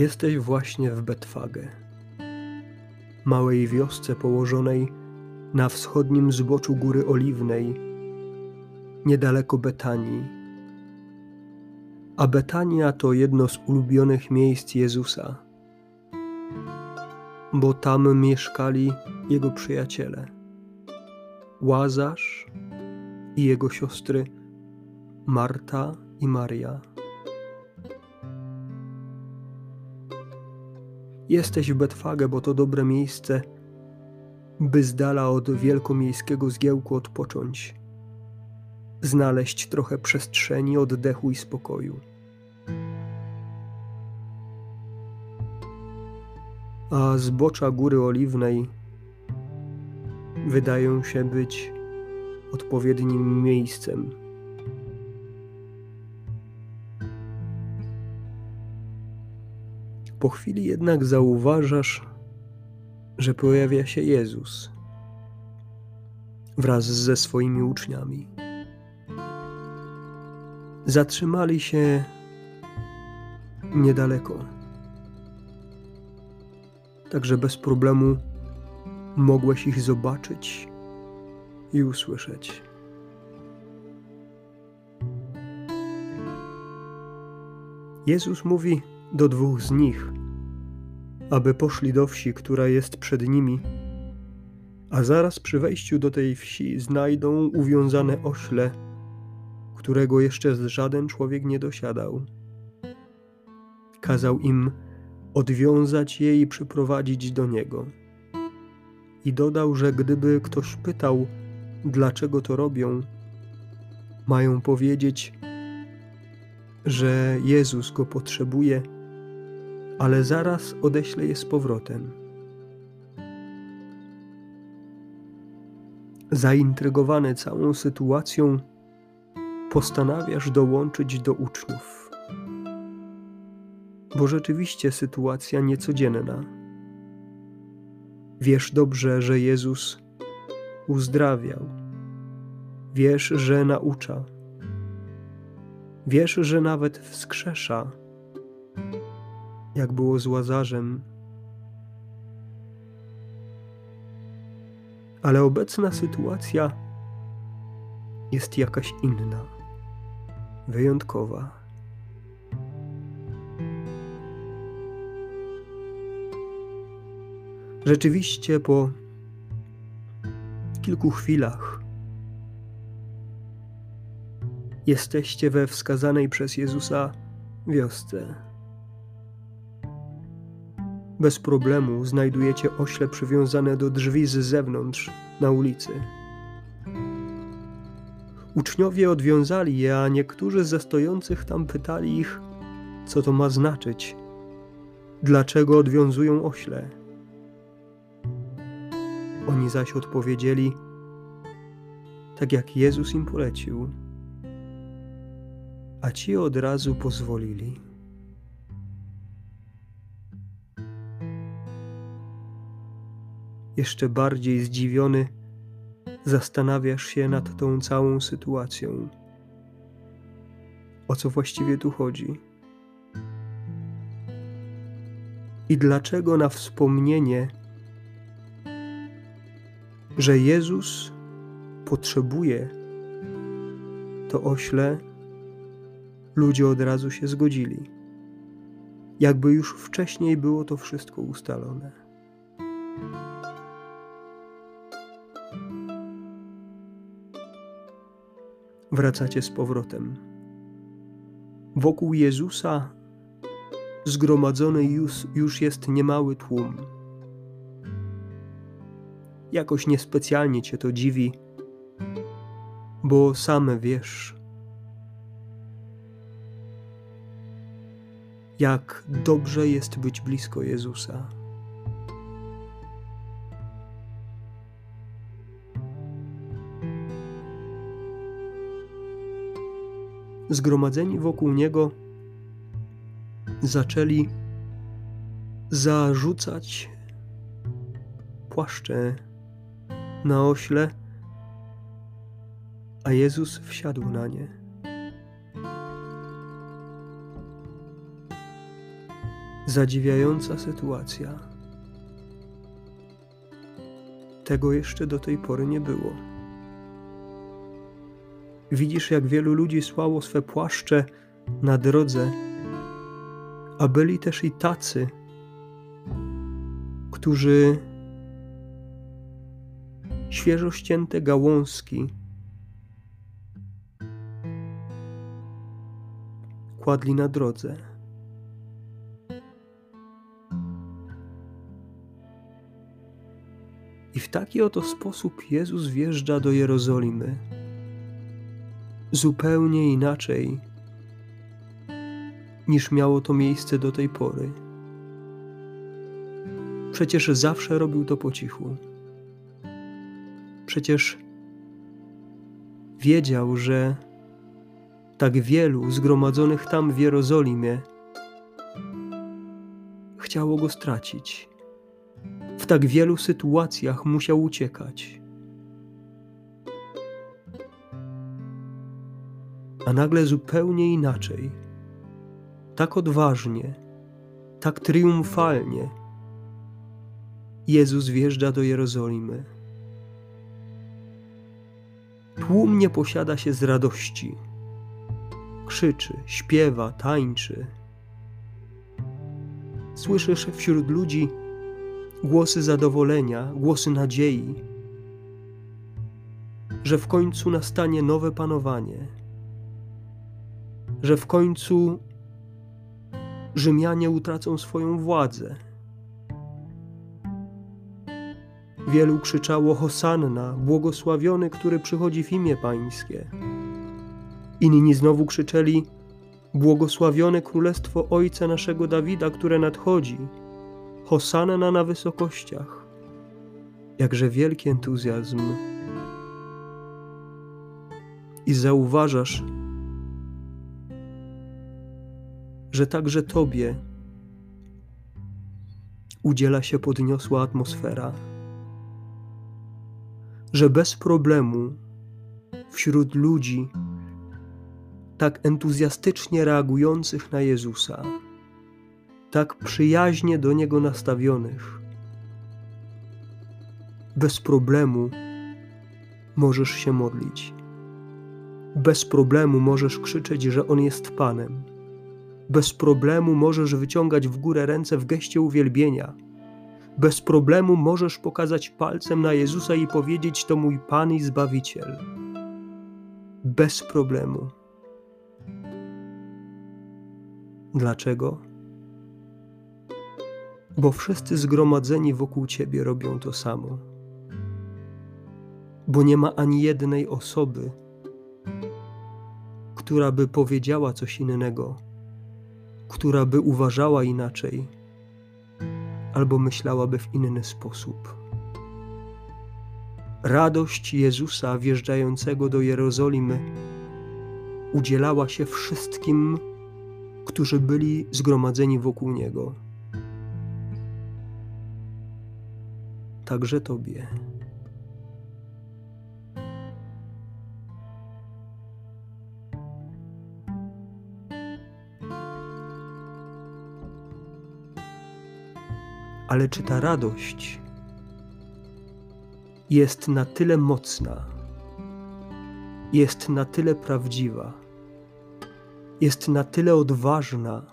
Jesteś właśnie w Betfagę, małej wiosce położonej na wschodnim zboczu Góry Oliwnej, niedaleko Betanii. A Betania to jedno z ulubionych miejsc Jezusa, bo tam mieszkali jego przyjaciele Łazarz i jego siostry Marta i Maria. Jesteś w Betfagę, bo to dobre miejsce, by z dala od wielkomiejskiego zgiełku odpocząć, znaleźć trochę przestrzeni, oddechu i spokoju. A zbocza Góry Oliwnej wydają się być odpowiednim miejscem Po chwili jednak zauważasz, że pojawia się Jezus wraz ze swoimi uczniami. Zatrzymali się niedaleko, także bez problemu mogłeś ich zobaczyć i usłyszeć. Jezus mówi: do dwóch z nich, aby poszli do wsi, która jest przed nimi, a zaraz przy wejściu do tej wsi znajdą uwiązane ośle, którego jeszcze żaden człowiek nie dosiadał. Kazał im odwiązać je i przyprowadzić do niego. I dodał, że gdyby ktoś pytał, dlaczego to robią, mają powiedzieć, że Jezus go potrzebuje ale zaraz odeślę je z powrotem. Zaintrygowany całą sytuacją, postanawiasz dołączyć do uczniów. Bo rzeczywiście sytuacja niecodzienna. Wiesz dobrze, że Jezus uzdrawiał. Wiesz, że naucza. Wiesz, że nawet wskrzesza jak było z Łazarzem. Ale obecna sytuacja jest jakaś inna, wyjątkowa. Rzeczywiście po kilku chwilach jesteście we wskazanej przez Jezusa wiosce. Bez problemu znajdujecie ośle przywiązane do drzwi z zewnątrz, na ulicy. Uczniowie odwiązali je, a niektórzy ze stojących tam pytali ich, co to ma znaczyć, dlaczego odwiązują ośle. Oni zaś odpowiedzieli, tak jak Jezus im polecił, a ci od razu pozwolili. Jeszcze bardziej zdziwiony, zastanawiasz się nad tą całą sytuacją. O co właściwie tu chodzi? I dlaczego na wspomnienie, że Jezus potrzebuje to ośle, ludzie od razu się zgodzili. Jakby już wcześniej było to wszystko ustalone. Wracacie z powrotem. Wokół Jezusa zgromadzony już, już jest niemały tłum. Jakoś niespecjalnie cię to dziwi, bo sam wiesz, jak dobrze jest być blisko Jezusa. Zgromadzeni wokół niego zaczęli zarzucać płaszcze na ośle, a Jezus wsiadł na nie. Zadziwiająca sytuacja. Tego jeszcze do tej pory nie było. Widzisz, jak wielu ludzi słało swe płaszcze na drodze, a byli też i tacy, którzy świeżo ścięte gałązki kładli na drodze. I w taki oto sposób Jezus wjeżdża do Jerozolimy. Zupełnie inaczej niż miało to miejsce do tej pory. Przecież zawsze robił to po cichu. Przecież wiedział, że tak wielu zgromadzonych tam w Jerozolimie chciało go stracić. W tak wielu sytuacjach musiał uciekać. A nagle zupełnie inaczej, tak odważnie, tak triumfalnie, Jezus wjeżdża do Jerozolimy. Tłum nie posiada się z radości. Krzyczy, śpiewa, tańczy. Słyszysz wśród ludzi głosy zadowolenia, głosy nadziei, że w końcu nastanie nowe panowanie, że w końcu Rzymianie utracą swoją władzę. Wielu krzyczało Hosanna, błogosławiony, który przychodzi w imię Pańskie. Inni znowu krzyczeli Błogosławione królestwo Ojca naszego Dawida, które nadchodzi. Hosanna na wysokościach. Jakże wielki entuzjazm. I zauważasz, że także Tobie udziela się podniosła atmosfera, że bez problemu wśród ludzi tak entuzjastycznie reagujących na Jezusa, tak przyjaźnie do Niego nastawionych, bez problemu możesz się modlić. Bez problemu możesz krzyczeć, że On jest Panem bez problemu możesz wyciągać w górę ręce w geście uwielbienia. Bez problemu możesz pokazać palcem na Jezusa i powiedzieć: To mój Pan i Zbawiciel. Bez problemu. Dlaczego? Bo wszyscy zgromadzeni wokół Ciebie robią to samo. Bo nie ma ani jednej osoby, która by powiedziała coś innego która by uważała inaczej albo myślałaby w inny sposób. Radość Jezusa wjeżdżającego do Jerozolimy udzielała się wszystkim, którzy byli zgromadzeni wokół Niego. Także Tobie. Ale czy ta radość jest na tyle mocna, jest na tyle prawdziwa, jest na tyle odważna,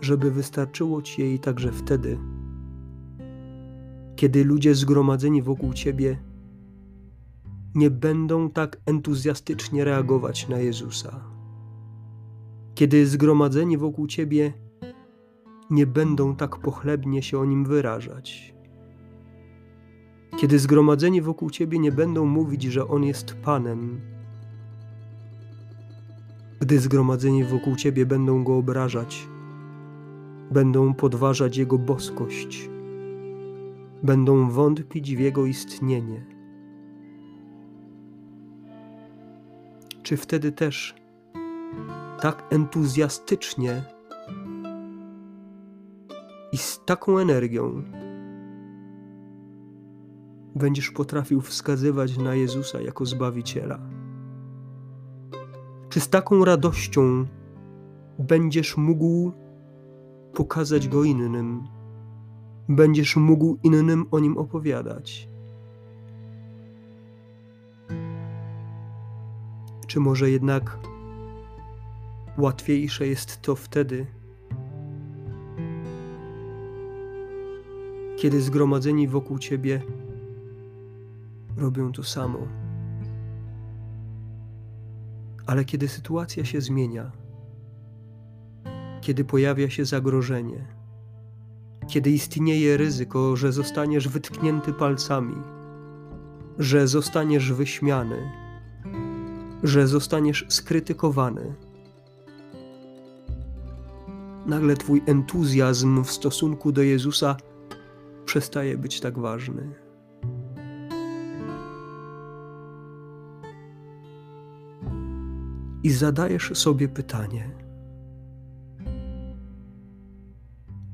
żeby wystarczyło Ci jej także wtedy, kiedy ludzie zgromadzeni wokół Ciebie nie będą tak entuzjastycznie reagować na Jezusa. Kiedy zgromadzeni wokół Ciebie nie będą tak pochlebnie się o nim wyrażać. Kiedy zgromadzeni wokół Ciebie nie będą mówić, że On jest Panem, gdy zgromadzeni wokół Ciebie będą Go obrażać, będą podważać Jego boskość, będą wątpić w Jego istnienie. Czy wtedy też tak entuzjastycznie i z taką energią będziesz potrafił wskazywać na Jezusa jako Zbawiciela? Czy z taką radością będziesz mógł pokazać go innym, będziesz mógł innym o nim opowiadać. Czy może jednak łatwiejsze jest to wtedy, kiedy zgromadzeni wokół ciebie robią to samo? Ale kiedy sytuacja się zmienia, kiedy pojawia się zagrożenie, kiedy istnieje ryzyko, że zostaniesz wytknięty palcami, że zostaniesz wyśmiany, że zostaniesz skrytykowany, nagle Twój entuzjazm w stosunku do Jezusa przestaje być tak ważny. I zadajesz sobie pytanie: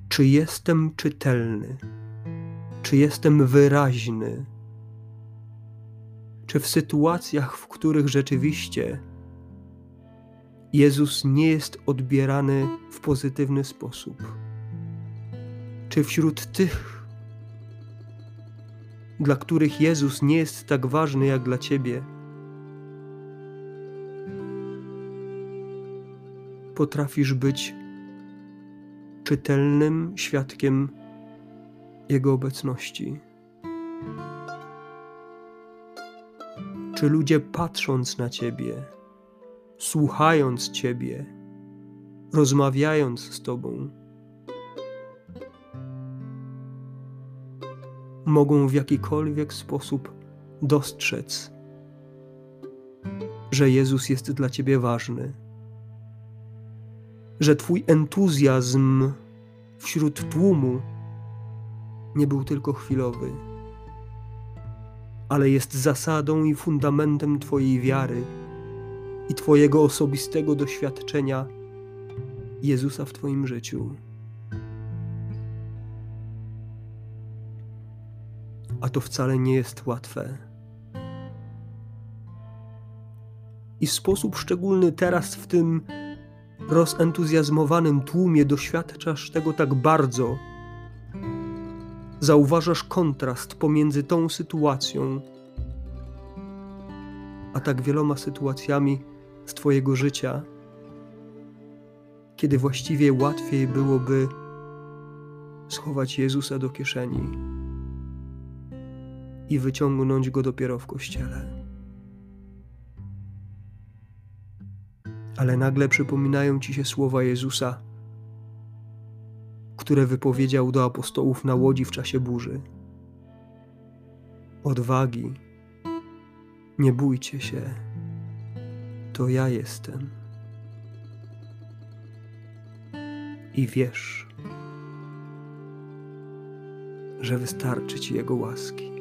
czy jestem czytelny? Czy jestem wyraźny? Czy w sytuacjach, w których rzeczywiście Jezus nie jest odbierany w pozytywny sposób? Czy wśród tych, dla których Jezus nie jest tak ważny jak dla Ciebie, potrafisz być czytelnym świadkiem Jego obecności? Czy ludzie patrząc na Ciebie, słuchając Ciebie, rozmawiając z Tobą, mogą w jakikolwiek sposób dostrzec, że Jezus jest dla Ciebie ważny? że Twój entuzjazm wśród tłumu nie był tylko chwilowy, ale jest zasadą i fundamentem Twojej wiary i Twojego osobistego doświadczenia Jezusa w Twoim życiu. A to wcale nie jest łatwe. I w sposób szczególny teraz w tym rozentuzjazmowanym tłumie doświadczasz tego tak bardzo, zauważasz kontrast pomiędzy tą sytuacją, a tak wieloma sytuacjami z Twojego życia, kiedy właściwie łatwiej byłoby schować Jezusa do kieszeni i wyciągnąć go dopiero w kościele. ale nagle przypominają ci się słowa Jezusa, które wypowiedział do apostołów na łodzi w czasie burzy. Odwagi, nie bójcie się, to ja jestem. I wiesz, że wystarczy ci Jego łaski.